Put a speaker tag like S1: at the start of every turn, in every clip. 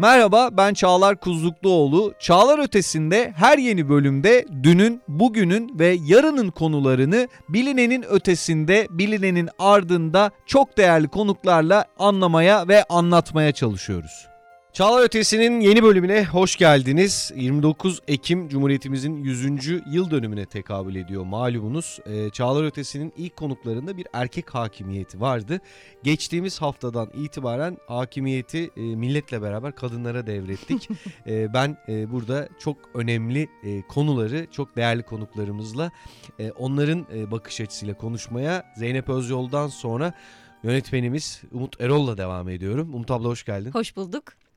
S1: Merhaba ben Çağlar Kuzlukluoğlu. Çağlar Ötesi'nde her yeni bölümde dünün, bugünün ve yarının konularını bilinenin ötesinde, bilinenin ardında çok değerli konuklarla anlamaya ve anlatmaya çalışıyoruz. Çağlar Ötesi'nin yeni bölümüne hoş geldiniz. 29 Ekim Cumhuriyetimizin 100. yıl dönümüne tekabül ediyor malumunuz. Ee, Çağlar Ötesi'nin ilk konuklarında bir erkek hakimiyeti vardı. Geçtiğimiz haftadan itibaren hakimiyeti e, milletle beraber kadınlara devrettik. E, ben e, burada çok önemli e, konuları, çok değerli konuklarımızla e, onların e, bakış açısıyla konuşmaya Zeynep Özyol'dan sonra yönetmenimiz Umut Erol'la devam ediyorum. Umut abla hoş geldin.
S2: Hoş bulduk.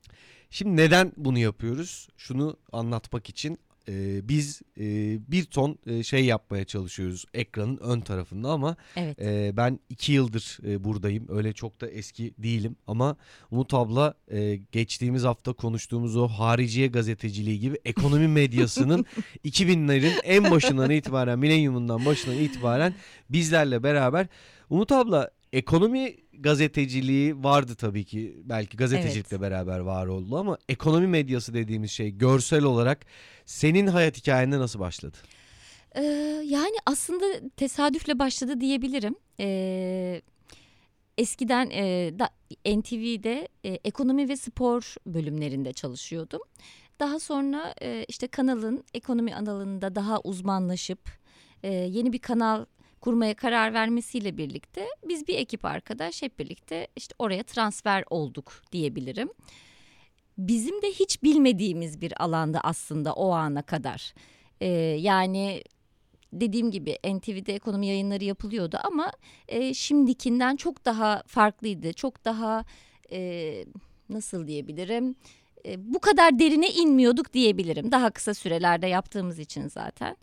S1: Şimdi neden bunu yapıyoruz? Şunu anlatmak için e, biz e, bir ton e, şey yapmaya çalışıyoruz ekranın ön tarafında ama
S2: Evet.
S1: e, ben iki yıldır e, buradayım. Öyle çok da eski değilim ama Umut abla e, geçtiğimiz hafta konuştuğumuz o hariciye gazeteciliği gibi ekonomi medyasının 2000'lerin en başından itibaren milenyumundan başından itibaren bizlerle beraber Umut abla ekonomi gazeteciliği vardı tabii ki. Belki gazetecilikle beraber var oldu ama ekonomi medyası dediğimiz şey görsel olarak senin hayat hikayende nasıl başladı?
S2: Ee, yani aslında tesadüfle başladı diyebilirim. Ee, eskiden e, da, NTV'de e, ekonomi ve spor bölümlerinde çalışıyordum. Daha sonra e, işte kanalın ekonomi alanında daha uzmanlaşıp e, yeni bir kanal kurmaya karar vermesiyle birlikte biz bir ekip arkadaş hep birlikte işte oraya transfer olduk diyebilirim. Bizim de hiç bilmediğimiz bir alanda aslında o ana kadar. Ee, yani dediğim gibi NTV'de ekonomi yayınları yapılıyordu ama e, şimdikinden çok daha farklıydı. Çok daha e, nasıl diyebilirim? E, bu kadar derine inmiyorduk diyebilirim. Daha kısa sürelerde yaptığımız için zaten.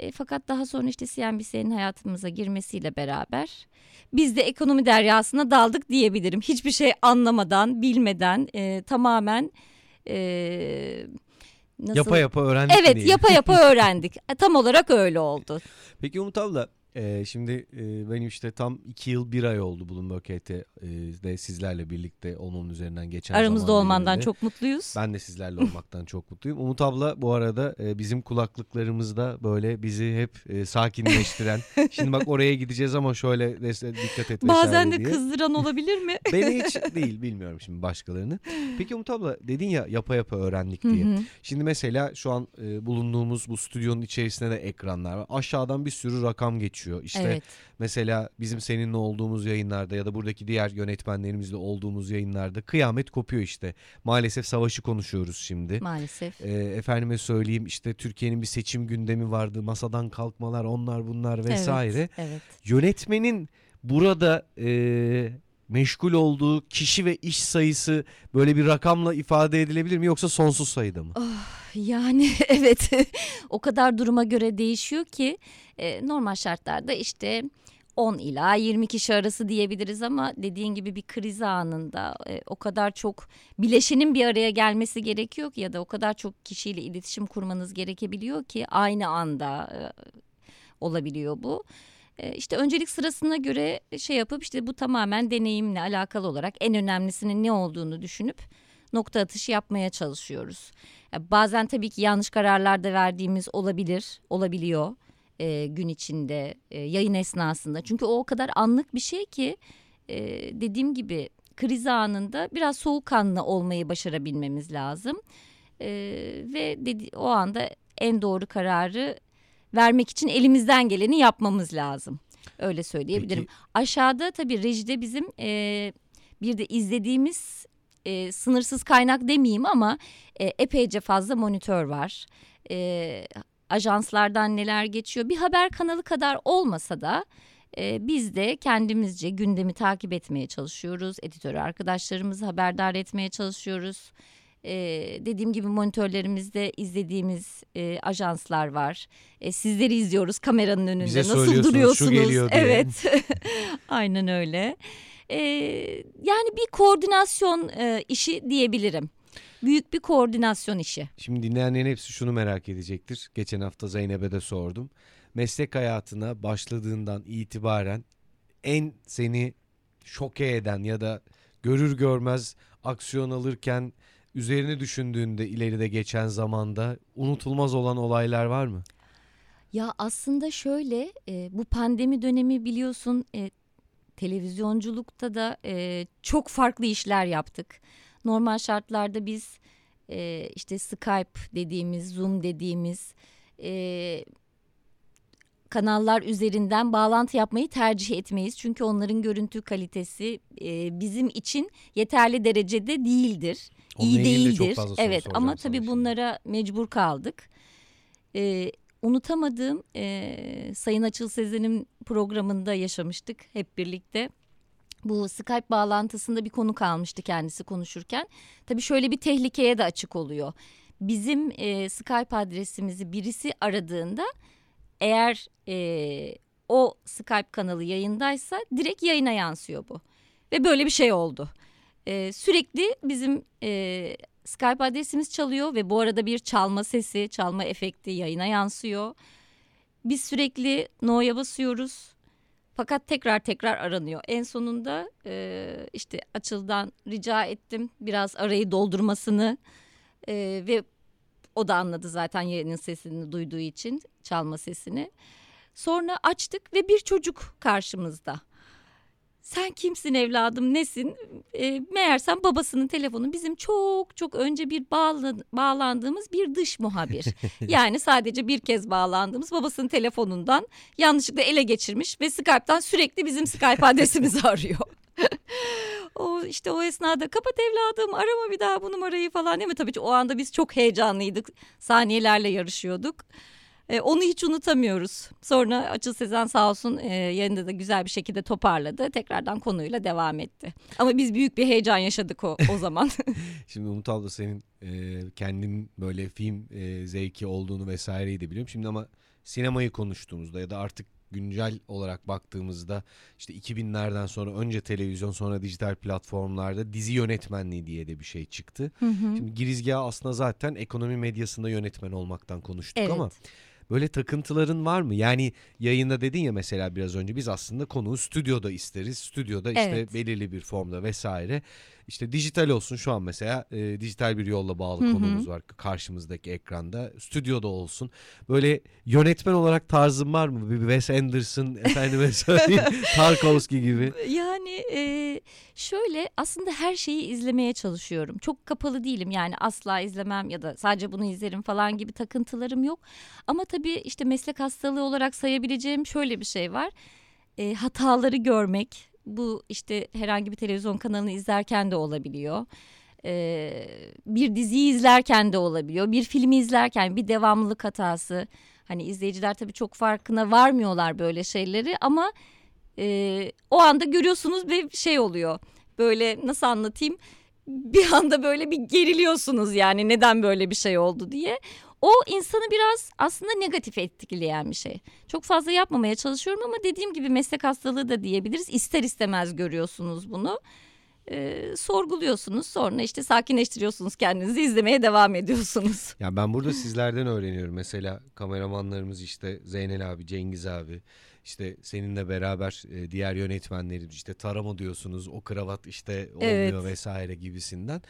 S2: E, fakat daha sonra işte CNBC'nin hayatımıza girmesiyle beraber biz de ekonomi deryasına daldık diyebilirim. Hiçbir şey anlamadan, bilmeden e, tamamen e, nasıl?
S1: Yapa yapa öğrendik
S2: Evet yapa yapa öğrendik. E, Tam olarak öyle oldu.
S1: Peki Umut abla e, şimdi e, benim işte tam iki yıl bir ay oldu Bloomberg HT e, de sizlerle birlikte olmamın üzerinden geçen
S2: Aramızda olmandan
S1: diliminde.
S2: çok mutluyuz.
S1: Ben de sizlerle olmaktan çok mutluyum. Umut abla bu arada e, bizim kulaklıklarımızda böyle bizi hep e, sakinleştiren. Şimdi bak oraya gideceğiz ama şöyle dikkat et
S2: Bazen de
S1: diye.
S2: kızdıran olabilir mi?
S1: Beni hiç değil bilmiyorum şimdi başkalarını. Peki Umut abla dedin ya yapa yapa öğrendik
S2: Hı
S1: diye.
S2: hı.
S1: Şimdi mesela şu an e, bulunduğumuz bu stüdyonun içerisinde de ekranlar var. Aşağıdan bir sürü rakam geçiyor. İşte
S2: evet.
S1: mesela bizim seninle olduğumuz yayınlarda ya da buradaki diğer yönetmenlerimizle olduğumuz yayınlarda kıyamet kopuyor işte. Maalesef savaşı konuşuyoruz şimdi.
S2: Maalesef.
S1: E, efendime söyleyeyim işte Türkiye'nin bir seçim gündemi vardı. Masadan kalkmalar onlar bunlar vesaire.
S2: Evet, evet.
S1: Yönetmenin burada e, meşgul olduğu kişi ve iş sayısı böyle bir rakamla ifade edilebilir mi yoksa sonsuz sayıda mı?
S2: Yani evet o kadar duruma göre değişiyor ki e, normal şartlarda işte 10 ila 20 kişi arası diyebiliriz ama dediğin gibi bir kriz anında e, o kadar çok bileşenin bir araya gelmesi gerekiyor ki ya da o kadar çok kişiyle iletişim kurmanız gerekebiliyor ki aynı anda e, olabiliyor bu. E, işte öncelik sırasına göre şey yapıp işte bu tamamen deneyimle alakalı olarak en önemlisinin ne olduğunu düşünüp nokta atışı yapmaya çalışıyoruz. Ya bazen tabii ki yanlış kararlar da verdiğimiz olabilir, olabiliyor e, gün içinde, e, yayın esnasında. Çünkü o o kadar anlık bir şey ki e, dediğim gibi kriz anında biraz soğukkanlı olmayı başarabilmemiz lazım. E, ve dedi, o anda en doğru kararı vermek için elimizden geleni yapmamız lazım. Öyle söyleyebilirim.
S1: Peki.
S2: Aşağıda tabii rejide bizim e, bir de izlediğimiz e, sınırsız kaynak demeyeyim ama e, epeyce fazla monitör var. E, ajanslardan neler geçiyor bir haber kanalı kadar olmasa da e, biz de kendimizce gündemi takip etmeye çalışıyoruz. Editör arkadaşlarımızı haberdar etmeye çalışıyoruz. E, dediğim gibi monitörlerimizde izlediğimiz e, ajanslar var. E, sizleri izliyoruz kameranın önünde.
S1: Bize
S2: Nasıl
S1: şu
S2: duruyorsunuz?
S1: geliyor diye.
S2: Evet. Aynen öyle. E, yani bir koordinasyon e, işi diyebilirim. Büyük bir koordinasyon işi.
S1: Şimdi dinleyenlerin hepsi şunu merak edecektir. Geçen hafta Zeynep'e de sordum. Meslek hayatına başladığından itibaren en seni şoke eden ya da görür görmez aksiyon alırken üzerine düşündüğünde ileride geçen zamanda unutulmaz olan olaylar var mı?
S2: Ya aslında şöyle e, bu pandemi dönemi biliyorsun e, televizyonculukta da e, çok farklı işler yaptık. Normal şartlarda biz e, işte Skype dediğimiz, Zoom dediğimiz e, kanallar üzerinden bağlantı yapmayı tercih etmeyiz. Çünkü onların görüntü kalitesi e, bizim için yeterli derecede değildir.
S1: Onunla
S2: iyi
S1: de
S2: değildir.
S1: soru
S2: evet ama tabii
S1: şimdi.
S2: bunlara mecbur kaldık. E, unutamadığım e, Sayın Açıl Sezen'in programında yaşamıştık hep birlikte. Bu Skype bağlantısında bir konu kalmıştı kendisi konuşurken. Tabii şöyle bir tehlikeye de açık oluyor. Bizim e, Skype adresimizi birisi aradığında eğer e, o Skype kanalı yayındaysa direkt yayına yansıyor bu. Ve böyle bir şey oldu. E, sürekli bizim e, Skype adresimiz çalıyor ve bu arada bir çalma sesi, çalma efekti yayına yansıyor. Biz sürekli no'ya basıyoruz. Fakat tekrar tekrar aranıyor. En sonunda e, işte Açıl'dan rica ettim biraz arayı doldurmasını e, ve o da anladı zaten yayının sesini duyduğu için çalma sesini. Sonra açtık ve bir çocuk karşımızda. Sen kimsin evladım nesin? E, meğersem babasının telefonu bizim çok çok önce bir bağla, bağlandığımız bir dış muhabir. yani sadece bir kez bağlandığımız babasının telefonundan yanlışlıkla ele geçirmiş ve Skype'tan sürekli bizim Skype adresimizi arıyor. O işte o esnada kapat evladım arama bir daha bu numarayı falan değil mi? Tabii ki o anda biz çok heyecanlıydık. Saniyelerle yarışıyorduk. E, onu hiç unutamıyoruz. Sonra Açıl Sezen sağ olsun e, yayında da güzel bir şekilde toparladı. Tekrardan konuyla devam etti. Ama biz büyük bir heyecan yaşadık o, o zaman.
S1: Şimdi Umut abla senin e, kendin böyle film e, zevki olduğunu vesaireyi de biliyorum. Şimdi ama sinemayı konuştuğumuzda ya da artık güncel olarak baktığımızda işte 2000'lerden sonra önce televizyon sonra dijital platformlarda dizi yönetmenliği diye de bir şey çıktı. Şimdi girizgahı aslında zaten ekonomi medyasında yönetmen olmaktan konuştuk
S2: Evet.
S1: ama böyle takıntıların var mı? Yani yayında dedin ya mesela biraz önce biz aslında konuğu stüdyoda isteriz. Stüdyoda işte
S2: Evet.
S1: belirli bir formda vesaire. İşte dijital olsun şu an mesela e, dijital bir yolla bağlı
S2: Hı hı.
S1: konumuz var karşımızdaki ekranda. Stüdyoda olsun. Böyle yönetmen olarak tarzın var mı? Bir Wes Anderson, efendime söyleyeyim, Tarkovski gibi.
S2: Yani e, şöyle aslında her şeyi izlemeye çalışıyorum. Çok kapalı değilim yani asla izlemem ya da sadece bunu izlerim falan gibi takıntılarım yok. Ama tabii işte meslek hastalığı olarak sayabileceğim şöyle bir şey var. E, hataları görmek bu işte herhangi bir televizyon kanalını izlerken de olabiliyor. E, bir diziyi izlerken de olabiliyor. Bir filmi izlerken bir devamlılık hatası. Hani izleyiciler tabii çok farkına varmıyorlar böyle şeyleri ama e, o anda görüyorsunuz ve şey oluyor. Böyle nasıl anlatayım? Bir anda böyle bir geriliyorsunuz yani neden böyle bir şey oldu diye. O insanı biraz aslında negatif etkileyen bir şey. Çok fazla yapmamaya çalışıyorum ama dediğim gibi meslek hastalığı da diyebiliriz. İster istemez görüyorsunuz bunu. Ee, sorguluyorsunuz sonra işte sakinleştiriyorsunuz kendinizi izlemeye devam ediyorsunuz.
S1: Ya ben burada sizlerden öğreniyorum. Mesela kameramanlarımız işte Zeynel abi, Cengiz abi, işte seninle beraber e, diğer yönetmenlerimiz işte tarama diyorsunuz, o kravat işte olmuyor
S2: Evet.
S1: vesaire gibisinden.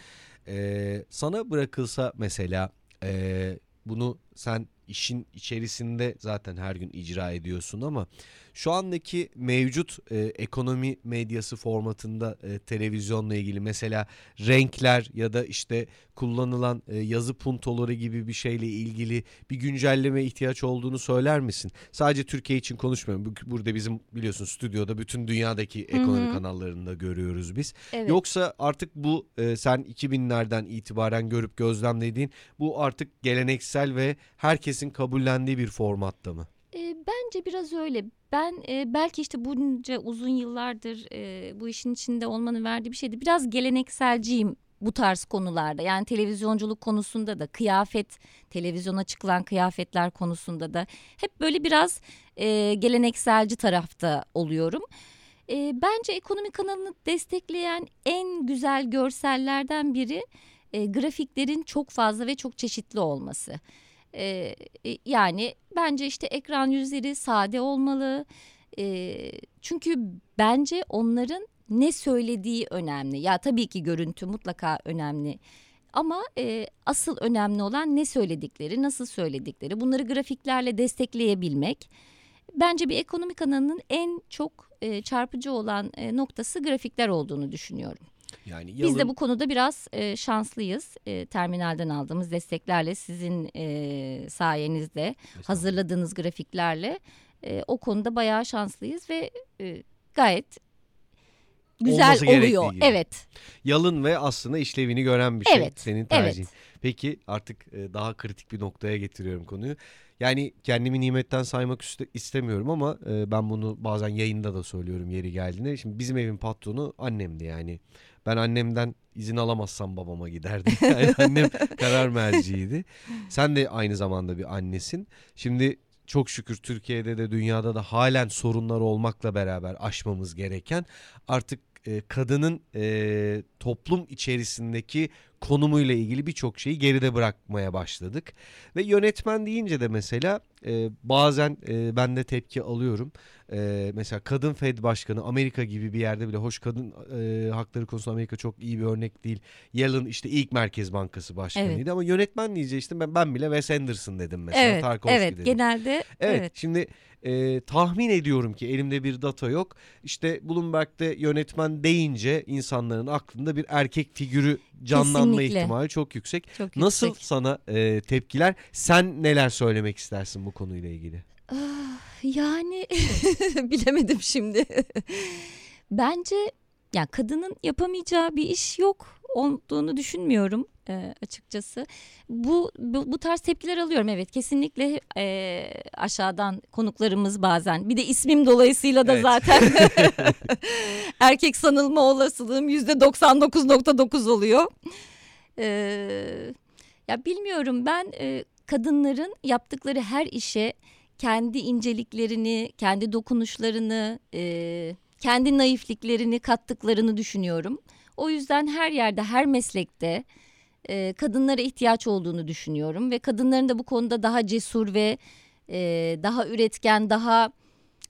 S1: Ee, sana bırakılsa mesela e, bunu sen işin içerisinde zaten her gün icra ediyorsun ama şu andaki mevcut e, ekonomi medyası formatında e, televizyonla ilgili mesela renkler ya da işte kullanılan e, yazı puntoları gibi bir şeyle ilgili bir güncelleme ihtiyaç olduğunu söyler misin? Sadece Türkiye için konuşmuyorum. Bu- Burada bizim biliyorsun stüdyoda bütün dünyadaki ekonomi
S2: hı.
S1: kanallarında görüyoruz biz.
S2: Evet.
S1: Yoksa artık bu e, sen 2000'lerden itibaren görüp gözlemlediğin bu artık geleneksel ve herkesin kabullendiği bir formatta mı?
S2: E, bence biraz öyle. Ben e, belki işte bunca uzun yıllardır e, bu işin içinde olmanın verdiği bir şeydi. Biraz gelenekselciyim bu tarz konularda. Yani televizyonculuk konusunda da kıyafet, televizyona çıkılan kıyafetler konusunda da hep böyle biraz e, gelenekselci tarafta oluyorum. E, bence ekonomi kanalını destekleyen en güzel görsellerden biri e, grafiklerin çok fazla ve çok çeşitli olması. E, e, yani bence işte ekran yüzleri sade olmalı. E, çünkü bence onların ne söylediği önemli. Ya tabii ki görüntü mutlaka önemli. ama e, asıl önemli olan ne söyledikleri, nasıl söyledikleri, bunları grafiklerle destekleyebilmek. Bence bir ekonomi kanalının en çok e, çarpıcı olan e, noktası grafikler olduğunu düşünüyorum.
S3: Yani
S2: Biz de bu konuda biraz e, şanslıyız. E, terminalden aldığımız desteklerle, sizin e, sayenizde hazırladığınız grafiklerle e, o konuda bayağı şanslıyız ve e, gayet güzel
S1: Olması
S2: oluyor.
S1: gibi.
S2: Evet.
S1: Yalın ve aslında işlevini gören bir şey
S2: Evet,
S1: senin
S2: evet.
S1: tercihin. Peki artık e, daha kritik bir noktaya getiriyorum konuyu. Yani kendimi nimetten saymak istemiyorum ama e, ben bunu bazen yayında da söylüyorum yeri geldiğinde. Şimdi bizim evin patronu annemdi yani. Ben annemden izin alamazsam babama giderdim. Yani annem karar merciydi. Sen de aynı zamanda bir annesin. Şimdi çok şükür Türkiye'de de dünyada da halen sorunlar olmakla beraber aşmamız gereken artık e, kadının e, toplum içerisindeki konumuyla ilgili birçok şeyi geride bırakmaya başladık. Ve yönetmen deyince de mesela e, bazen e, ben de tepki alıyorum. E, mesela kadın Fed başkanı Amerika gibi bir yerde bile hoş kadın e, hakları konusunda Amerika çok iyi bir örnek değil. Yellen işte ilk Merkez Bankası başkanıydı
S2: Evet.
S1: ama yönetmen diyece işte ben, ben bile Wes Anderson dedim mesela.
S2: Evet.
S1: Tarkovski
S2: Evet.
S1: dedim.
S2: Genelde
S1: Evet,
S2: evet.
S1: şimdi e, tahmin ediyorum ki elimde bir data yok. İşte Bloomberg'de yönetmen deyince insanların aklında bir erkek figürü canlanma
S2: Kesinlikle.
S1: ihtimali çok yüksek.
S2: çok
S1: Nasıl
S2: yüksek.
S1: sana e, tepkiler? Sen neler söylemek istersin bu konuyla ilgili?
S2: Yani bilemedim şimdi. Bence ya kadının yapamayacağı bir iş yok olduğunu düşünmüyorum e, açıkçası. Bu, bu bu tarz tepkiler alıyorum evet kesinlikle e, aşağıdan konuklarımız bazen bir de ismim dolayısıyla da
S1: Evet.
S2: zaten erkek sanılma olasılığım yüzde 99.9 oluyor. E, ya bilmiyorum ben e, kadınların yaptıkları her işe kendi inceliklerini, kendi dokunuşlarını, e, kendi naifliklerini kattıklarını düşünüyorum. O yüzden her yerde, her meslekte e, kadınlara ihtiyaç olduğunu düşünüyorum ve kadınların da bu konuda daha cesur ve e, daha üretken, daha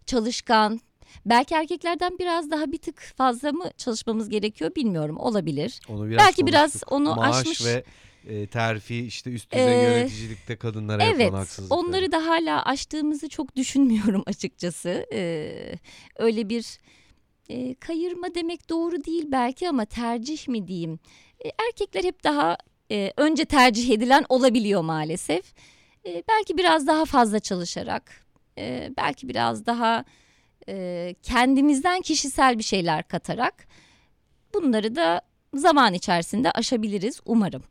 S2: çalışkan. Belki erkeklerden biraz daha bir tık fazla mı çalışmamız gerekiyor bilmiyorum. Olabilir.
S1: Onu biraz
S2: Belki biraz onu
S1: Maaş
S2: aşmış.
S1: ve e, terfi işte üst düzey
S2: Ee,
S1: yöneticilikte kadınlara
S2: Evet,
S1: yapılan haksızlıklar.
S2: onları da hala aştığımızı çok düşünmüyorum açıkçası. Ee, öyle bir e, kayırma demek doğru değil belki ama tercih mi diyeyim? E, erkekler hep daha e, önce tercih edilen olabiliyor maalesef. E, belki biraz daha fazla çalışarak, e, belki biraz daha e, kendimizden kişisel bir şeyler katarak bunları da zaman içerisinde aşabiliriz umarım.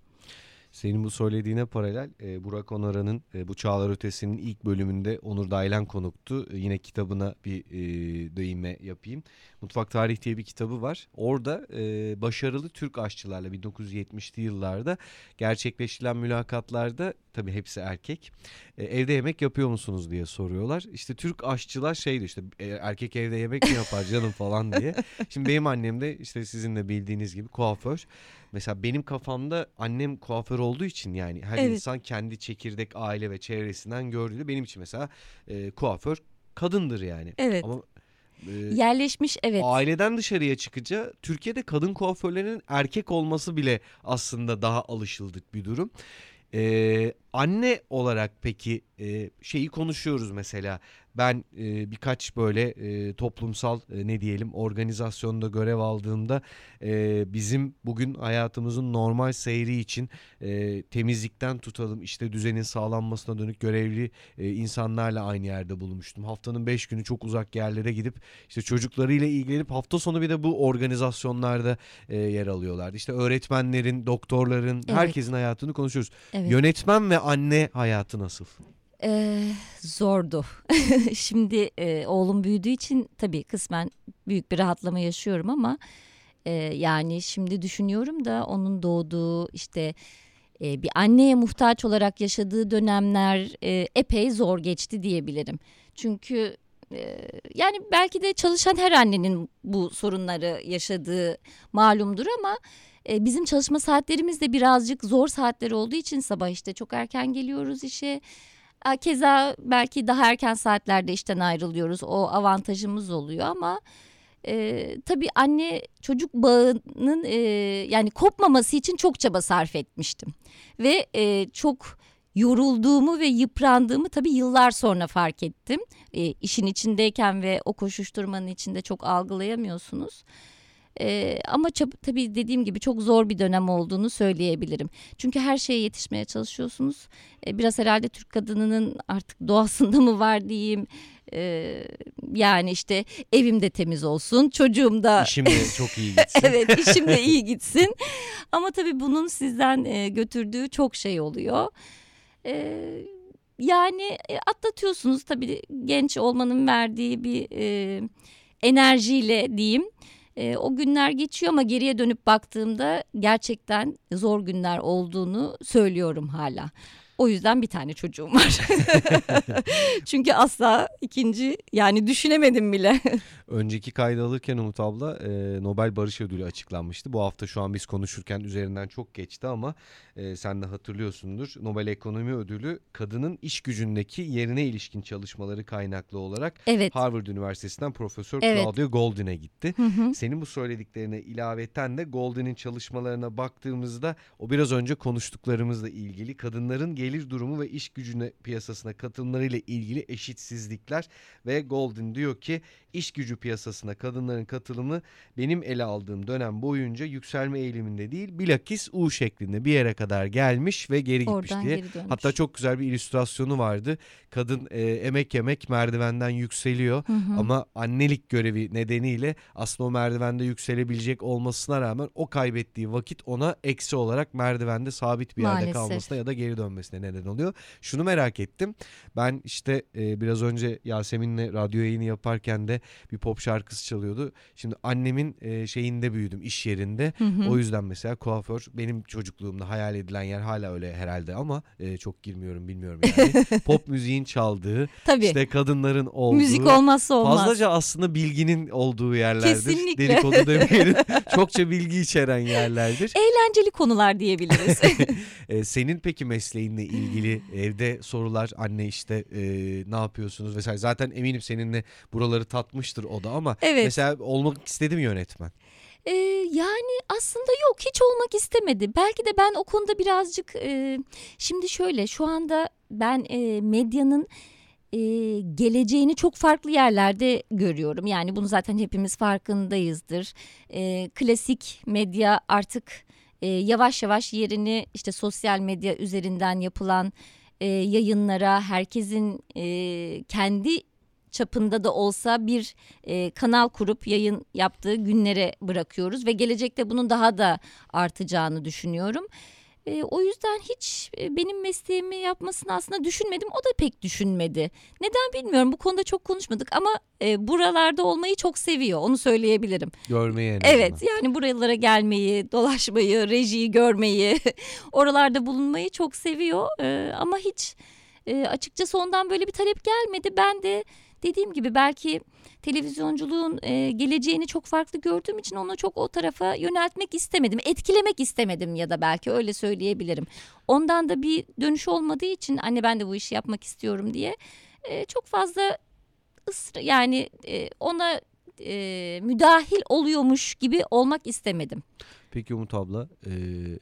S1: Senin bu söylediğine paralel e, Burak Onaran'ın e, bu Çağlar Ötesi'nin ilk bölümünde Onur Daylan konuktu. E, yine kitabına bir e, değinme yapayım. Mutfak Tarih diye bir kitabı var. Orada e, başarılı Türk aşçılarla 1970'li yıllarda gerçekleştirilen mülakatlarda tabii hepsi erkek. e, evde yemek yapıyor musunuz diye soruyorlar. İşte Türk aşçılar şeydi işte e, erkek evde yemek mi yapar canım falan diye. Şimdi benim annem de işte sizin de bildiğiniz gibi kuaför. Mesela benim kafamda annem kuaför olduğu için yani her
S2: Evet.
S1: insan kendi çekirdek aile ve çevresinden gördüğü benim için mesela e, kuaför kadındır yani.
S2: Evet.
S1: Ama e,
S2: Yerleşmiş evet.
S1: aileden dışarıya çıkınca Türkiye'de kadın kuaförlerin erkek olması bile aslında daha alışıldık bir durum. Ee, anne olarak peki e, şeyi konuşuyoruz mesela ben e, birkaç böyle e, toplumsal e, ne diyelim organizasyonda görev aldığımda e, bizim bugün hayatımızın normal seyri için e, temizlikten tutalım işte düzenin sağlanmasına dönük görevli e, insanlarla aynı yerde bulunmuştum. Haftanın beş günü çok uzak yerlere gidip işte çocuklarıyla ilgilenip hafta sonu bir de bu organizasyonlarda e, yer alıyorlardı. İşte öğretmenlerin, doktorların,
S2: Evet.
S1: herkesin hayatını konuşuyoruz.
S2: Evet.
S1: Yönetmen ve anne hayatı nasıl?
S2: Ee, zordu. Şimdi e, oğlum büyüdüğü için tabii kısmen büyük bir rahatlama yaşıyorum ama e, yani şimdi düşünüyorum da onun doğduğu işte e, bir anneye muhtaç olarak yaşadığı dönemler e, epey zor geçti diyebilirim. Çünkü yani belki de çalışan her annenin bu sorunları yaşadığı malumdur ama bizim çalışma saatlerimiz de birazcık zor saatler olduğu için sabah işte çok erken geliyoruz işe. Keza belki daha erken saatlerde işten ayrılıyoruz. O avantajımız oluyor ama E, tabii anne çocuk bağının e, yani kopmaması için çok çaba sarf etmiştim. Ve e, çok yorulduğumu ve yıprandığımı tabii yıllar sonra fark ettim. E, işin içindeyken ve o koşuşturmanın içinde çok algılayamıyorsunuz. Ee, ama tabii dediğim gibi çok zor bir dönem olduğunu söyleyebilirim. Çünkü her şeye yetişmeye çalışıyorsunuz. Ee, biraz herhalde Türk kadınının artık doğasında mı var diyeyim. Ee, yani işte evim de temiz olsun, çocuğum da
S1: İşim de çok iyi gitsin.
S2: evet işim de iyi gitsin. Ama tabii bunun sizden e, götürdüğü çok şey oluyor. Ee, yani e, atlatıyorsunuz tabii genç olmanın verdiği bir e, enerjiyle diyeyim. E, o günler geçiyor ama geriye dönüp baktığımda gerçekten zor günler olduğunu söylüyorum hala. O yüzden bir tane çocuğum var. Çünkü asla ikinci yani düşünemedim bile.
S1: Önceki kaydı alırken Umut abla e, Nobel Barış Ödülü açıklanmıştı. Bu hafta şu an biz konuşurken üzerinden çok geçti ama e, sen de hatırlıyorsundur. Nobel Ekonomi Ödülü kadının iş gücündeki yerine ilişkin çalışmaları kaynaklı olarak
S2: evet.
S1: Harvard Üniversitesi'nden Profesör
S2: Evet.
S1: Claudia Goldin'e gitti.
S2: Hı hı.
S1: Senin bu söylediklerine ilaveten de Goldin'in çalışmalarına baktığımızda o biraz önce konuştuklarımızla ilgili kadınların gelir durumu ve iş gücüne piyasasına katılımlarıyla ilgili eşitsizlikler ve Goldin diyor ki iş gücü piyasasına kadınların katılımı benim ele aldığım dönem boyunca yükselme eğiliminde değil bilakis U şeklinde bir yere kadar gelmiş ve geri gitmiş
S2: Oradan
S1: diye.
S2: geri dönmüş.
S1: Hatta çok güzel bir illüstrasyonu vardı. Kadın e, emek yemek merdivenden yükseliyor.
S2: Hı hı.
S1: Ama annelik görevi nedeniyle aslında o merdivende yükselebilecek olmasına rağmen o kaybettiği vakit ona eksi olarak merdivende sabit bir yerde
S2: Maalesef.
S1: kalmasına ya da geri dönmesine neden oluyor. Şunu merak ettim. Ben işte e, biraz önce Yasemin'le radyo yayını yaparken de bir pop şarkısı çalıyordu. Şimdi annemin e, şeyinde büyüdüm iş yerinde.
S2: Hı hı.
S1: O yüzden mesela kuaför benim çocukluğumda hayal edilen yer hala öyle herhalde ama e, çok girmiyorum bilmiyorum yani. pop müziğin çaldığı,
S2: Tabii.
S1: işte kadınların olduğu.
S2: Müzik olmazsa olmaz.
S1: Fazlaca aslında bilginin olduğu yerlerdir.
S2: Kesinlikle.
S1: Dedikodu demeyelim. Çokça bilgi içeren yerlerdir.
S2: Eğlenceli konular diyebiliriz.
S1: Ee, senin peki mesleğinle ilgili evde sorular anne işte e, ne yapıyorsunuz vesaire. Zaten eminim seninle buraları tatmıştır o da ama
S2: Evet.
S1: mesela olmak istedim yönetmen.
S2: Ee, yani aslında yok hiç olmak istemedi. Belki de ben o konuda birazcık e, şimdi şöyle şu anda ben e, medyanın e, geleceğini çok farklı yerlerde görüyorum. Yani bunu zaten hepimiz farkındayızdır. E, klasik medya artık e, yavaş yavaş yerini işte sosyal medya üzerinden yapılan e, yayınlara herkesin e, kendi çapında da olsa bir e, kanal kurup yayın yaptığı günlere bırakıyoruz ve gelecekte bunun daha da artacağını düşünüyorum. E, o yüzden hiç e, benim mesleğimi yapmasını aslında düşünmedim. O da pek düşünmedi. Neden bilmiyorum. Bu konuda çok konuşmadık ama e, buralarda olmayı çok seviyor. Onu söyleyebilirim.
S1: Görmeye en
S2: Evet
S1: azından.
S2: yani buralara gelmeyi, dolaşmayı, rejiyi görmeyi, oralarda bulunmayı çok seviyor. Ee, ama hiç e, açıkçası ondan böyle bir talep gelmedi. Ben de dediğim gibi belki televizyonculuğun e, geleceğini çok farklı gördüğüm için onu çok o tarafa yöneltmek istemedim. Etkilemek istemedim ya da belki öyle söyleyebilirim. Ondan da bir dönüş olmadığı için anne ben de bu işi yapmak istiyorum diye e, çok fazla ısrar yani e, ona e, müdahil oluyormuş gibi olmak istemedim.
S1: Peki Umut abla e,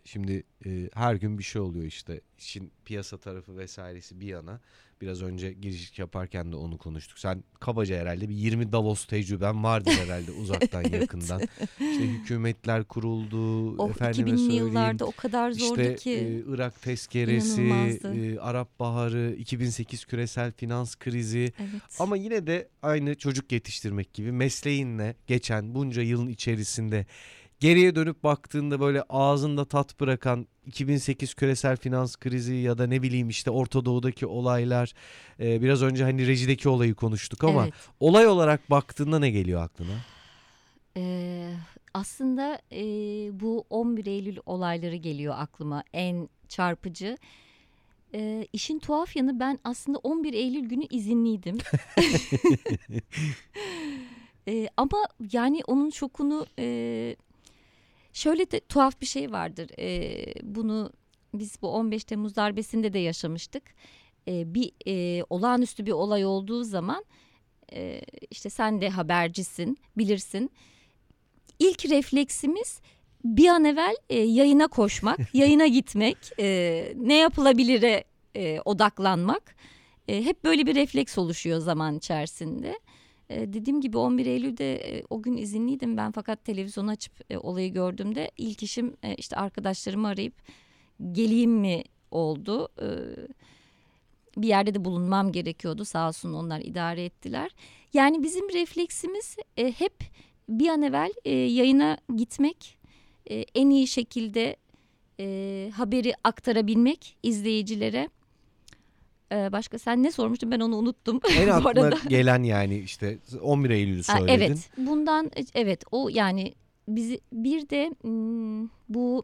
S1: şimdi e, her gün bir şey oluyor işte işin piyasa tarafı vesairesi bir yana biraz önce giriş yaparken de onu konuştuk sen kabaca herhalde bir 20 Davos tecrüben vardır herhalde uzaktan
S2: Evet.
S1: yakından işte hükümetler kuruldu
S2: O
S1: efendime
S2: 2000'li
S1: söyleyeyim
S2: yıllarda o kadar zordu
S1: işte
S2: ki.
S1: e, Irak tezkeresi e, Arap Baharı 2008 küresel finans krizi
S2: evet.
S1: ama yine de aynı çocuk yetiştirmek gibi mesleğinle geçen bunca yılın içerisinde geriye dönüp baktığında böyle ağzında tat bırakan 2008 küresel finans krizi ya da ne bileyim işte Orta Doğu'daki olaylar e, biraz önce hani rejideki olayı konuştuk ama
S2: Evet.
S1: olay olarak baktığında ne geliyor aklına?
S2: Ee, aslında e, bu 11 Eylül olayları geliyor aklıma en çarpıcı. Ee, işin tuhaf yanı ben aslında 11 Eylül günü izinliydim. Ee, ama yani onun şokunu e, şöyle de tuhaf bir şey vardır. Ee, bunu biz bu 15 Temmuz darbesinde de yaşamıştık. Ee, bir e, olağanüstü bir olay olduğu zaman e, işte sen de habercisin bilirsin. İlk refleksimiz bir an evvel e, yayına koşmak, yayına gitmek, e, ne yapılabilire e, odaklanmak. E, hep böyle bir refleks oluşuyor zaman içerisinde. E, dediğim gibi 11 Eylül'de e, o gün izinliydim ben fakat televizyonu açıp e, olayı gördüğümde ilk işim e, işte arkadaşlarımı arayıp geleyim mi oldu. E, bir yerde de bulunmam gerekiyordu sağ olsun onlar idare ettiler. Yani bizim refleksimiz e, hep bir an evvel e, yayına gitmek, e, en iyi şekilde e, haberi aktarabilmek izleyicilere. E, başka sen ne sormuştun ben onu unuttum.
S1: En aklına gelen yani işte 11 Eylül'ü söyledin.
S2: evet bundan evet o yani bizi bir de hmm, bu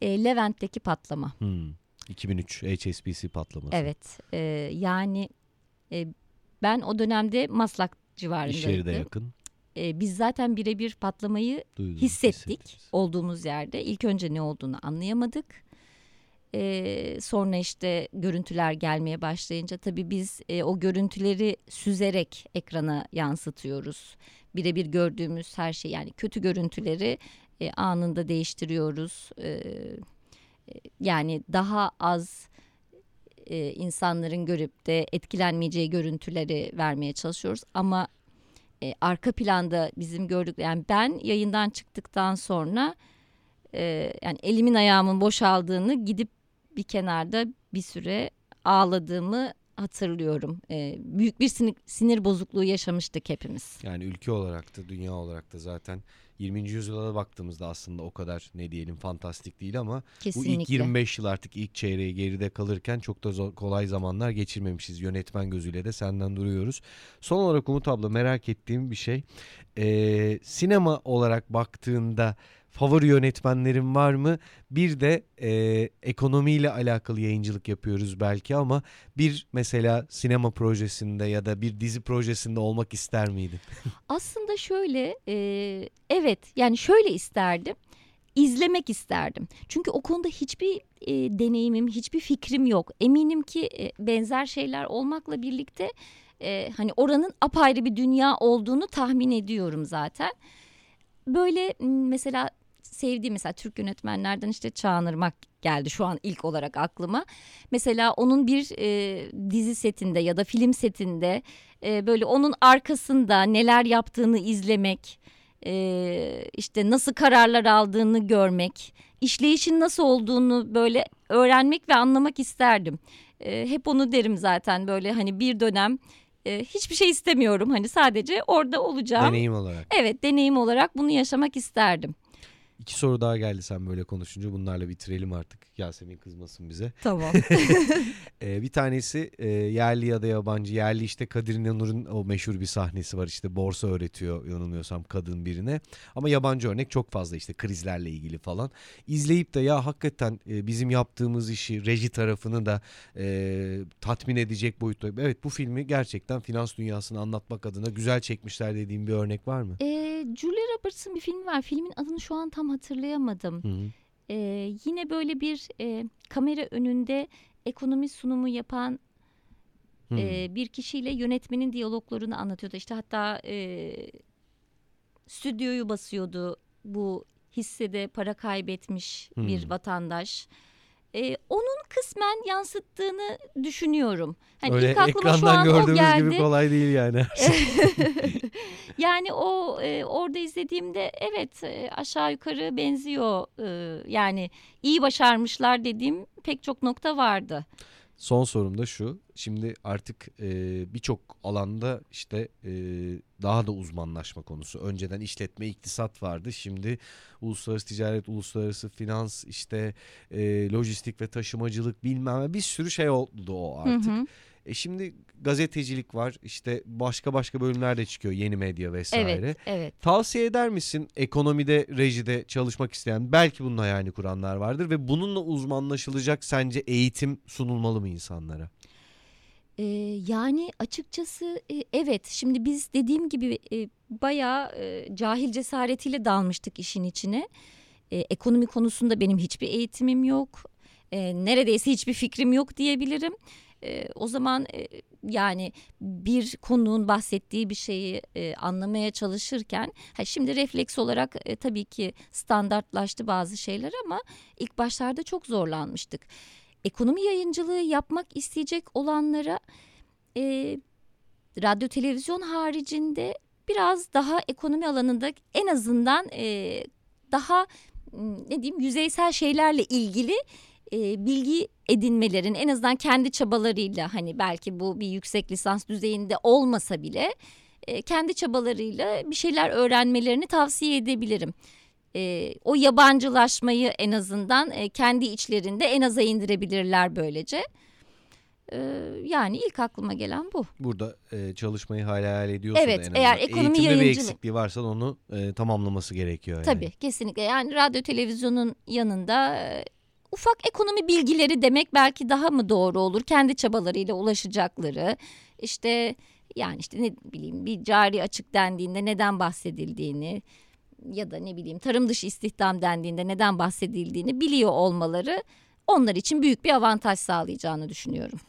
S2: e, Levent'teki patlama.
S1: Hmm. 2003 HSBC patlaması.
S2: Evet e, yani e, ben o dönemde Maslak
S1: İş yeri de
S2: civarındaydım.
S1: yakın.
S2: E, biz zaten birebir patlamayı
S1: Duydunuz,
S2: hissettik
S1: hissettiniz.
S2: olduğumuz yerde. İlk önce ne olduğunu anlayamadık. E, sonra işte görüntüler gelmeye başlayınca tabii biz e, o görüntüleri süzerek ekrana yansıtıyoruz. Birebir gördüğümüz her şey yani kötü görüntüleri e, anında değiştiriyoruz. E, yani daha az e, insanların görüp de etkilenmeyeceği görüntüleri vermeye çalışıyoruz. Ama e, arka planda bizim gördük yani ben yayından çıktıktan sonra e, yani elimin ayağımın boşaldığını gidip bir kenarda bir süre ağladığımı hatırlıyorum. E, büyük bir sinir, sinir bozukluğu yaşamıştık hepimiz.
S1: Yani ülke olarak da dünya olarak da zaten 20. yüzyıla da baktığımızda aslında o kadar ne diyelim fantastik değil ama
S2: Kesinlikle.
S1: bu ilk 25 yıl artık ilk çeyreği geride kalırken çok da zor, kolay zamanlar geçirmemişiz. Yönetmen gözüyle de senden duruyoruz. Son olarak Umut abla merak ettiğim bir şey. Ee, sinema olarak baktığında favori yönetmenlerin var mı? Bir de e, ekonomiyle alakalı yayıncılık yapıyoruz belki ama bir mesela sinema projesinde ya da bir dizi projesinde olmak ister miydin?
S2: Aslında şöyle e, evet yani şöyle isterdim. izlemek isterdim. Çünkü o konuda hiçbir e, deneyimim, hiçbir fikrim yok. Eminim ki e, benzer şeyler olmakla birlikte e, hani oranın apayrı bir dünya olduğunu tahmin ediyorum zaten. Böyle mesela sevdiğim mesela Türk yönetmenlerden işte Çağan Irmak geldi şu an ilk olarak aklıma. Mesela onun bir e, dizi setinde ya da film setinde e, böyle onun arkasında neler yaptığını izlemek, e, işte nasıl kararlar aldığını görmek, işleyişin nasıl olduğunu böyle öğrenmek ve anlamak isterdim. E, hep onu derim zaten böyle hani bir dönem e, hiçbir şey istemiyorum hani sadece orada olacağım.
S1: Deneyim olarak.
S2: Evet deneyim olarak bunu yaşamak isterdim.
S1: İki soru daha geldi sen böyle konuşunca. Bunlarla bitirelim artık. Yasemin kızmasın bize.
S2: Tamam.
S1: Ee, bir tanesi e, yerli ya da yabancı. Yerli işte Kadir İnanır'ın o meşhur bir sahnesi var. İşte borsa öğretiyor yanılmıyorsam kadın birine. Ama yabancı örnek çok fazla işte krizlerle ilgili falan. İzleyip de ya hakikaten e, bizim yaptığımız işi reji tarafını da e, tatmin edecek boyutta. Evet bu filmi gerçekten finans dünyasını anlatmak adına güzel çekmişler dediğim bir örnek var mı?
S2: e, Julia Roberts'ın bir filmi var. Filmin adını şu an tam hatırlayamadım.
S1: Hı hı.
S2: E, yine böyle bir e, kamera önünde ekonomi sunumu yapan e, bir kişiyle yönetmenin diyaloglarını anlatıyordu. İşte hatta e, stüdyoyu basıyordu bu hissede para kaybetmiş bir
S1: Hmm.
S2: vatandaş. E, onun kısmen yansıttığını düşünüyorum. Hani
S1: Öyle
S2: ilk aklıma şu o
S1: gördüğümüz
S2: geldi.
S1: gibi kolay değil yani.
S2: yani o e, orada izlediğimde evet e, aşağı yukarı benziyor. E, yani iyi başarmışlar dediğim pek çok nokta vardı.
S1: Son sorum da şu. Şimdi artık e, birçok alanda işte e, daha da uzmanlaşma konusu. Önceden işletme, iktisat vardı. Şimdi uluslararası ticaret, uluslararası finans, işte e, lojistik ve taşımacılık bilmem ne bir sürü şey oldu o artık.
S2: Hı hı.
S1: E şimdi gazetecilik var. işte başka başka bölümler de çıkıyor. Yeni medya vesaire.
S2: Evet, evet.
S1: Tavsiye eder misin ekonomide, rejide çalışmak isteyen belki bunun hayalini kuranlar vardır ve bununla uzmanlaşılacak sence eğitim sunulmalı mı insanlara?
S2: Ee, yani açıkçası e, evet şimdi biz dediğim gibi e, bayağı e, cahil cesaretiyle dalmıştık işin içine. E, ekonomi konusunda benim hiçbir eğitimim yok. E, neredeyse hiçbir fikrim yok diyebilirim. E, o zaman e, yani bir konuğun bahsettiği bir şeyi e, anlamaya çalışırken ha şimdi refleks olarak e, tabii ki standartlaştı bazı şeyler ama ilk başlarda çok zorlanmıştık. Ekonomi yayıncılığı yapmak isteyecek olanlara e, radyo televizyon haricinde biraz daha ekonomi alanında en azından e, daha ne diyeyim yüzeysel şeylerle ilgili e, bilgi edinmelerin en azından kendi çabalarıyla hani belki bu bir yüksek lisans düzeyinde olmasa bile e, kendi çabalarıyla bir şeyler öğrenmelerini tavsiye edebilirim. E, o yabancılaşmayı en azından e, kendi içlerinde en aza indirebilirler böylece. E, yani ilk aklıma gelen bu.
S1: Burada e, çalışmayı hala hayal ediyorsa
S2: Evet,
S1: da en
S2: eğer ekonomi
S1: eğitimde bir
S2: yayıncılığı-
S1: eksikliği varsa onu e, tamamlaması gerekiyor. Yani.
S2: Tabii kesinlikle yani radyo televizyonun yanında e, ufak ekonomi bilgileri demek belki daha mı doğru olur? Kendi çabalarıyla ulaşacakları işte yani işte ne bileyim bir cari açık dendiğinde neden bahsedildiğini ya da ne bileyim tarım dışı istihdam dendiğinde neden bahsedildiğini biliyor olmaları onlar için büyük bir avantaj sağlayacağını düşünüyorum.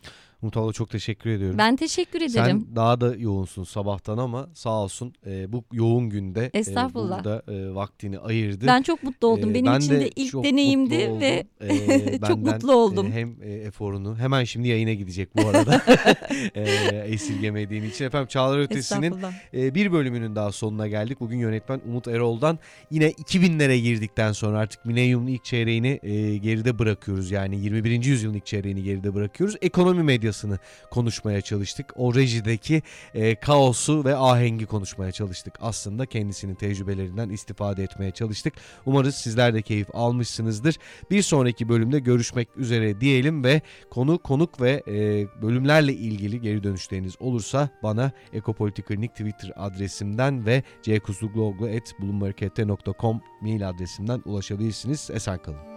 S1: Umut abla çok teşekkür ediyorum.
S2: Ben teşekkür ederim.
S1: Sen daha da yoğunsun sabahtan ama sağ olsun e, bu yoğun günde e, burada e, vaktini ayırdı.
S2: Ben çok mutlu oldum.
S1: Ee,
S2: Benim
S1: ben
S2: için
S1: de
S2: de ilk deneyimdi ve
S1: Ee,
S2: çok mutlu oldum.
S1: e, hem e, eforunu hemen şimdi yayına gidecek bu arada e, esirgemediğin için. Efendim Çağlar Ötesi'nin e, bir bölümünün daha sonuna geldik. Bugün yönetmen Umut Erol'dan yine 2000'lere girdikten sonra artık Milenyum'un ilk çeyreğini e, geride bırakıyoruz. Yani 21. yüzyılın ilk çeyreğini geride bırakıyoruz. Ekonomi medyasını konuşmaya çalıştık. O rejideki e, kaosu ve ahengi konuşmaya çalıştık. Aslında kendisinin tecrübelerinden istifade etmeye çalıştık. Umarız sizler de keyif almışsınızdır. Bir sonraki bölümde görüşmek üzere diyelim ve konu konuk ve e, bölümlerle ilgili geri dönüşleriniz olursa bana Ekopolitik Klinik Twitter adresimden ve ckuzlugloglu.bulunmarakette.com mail adresimden ulaşabilirsiniz. Esen kalın.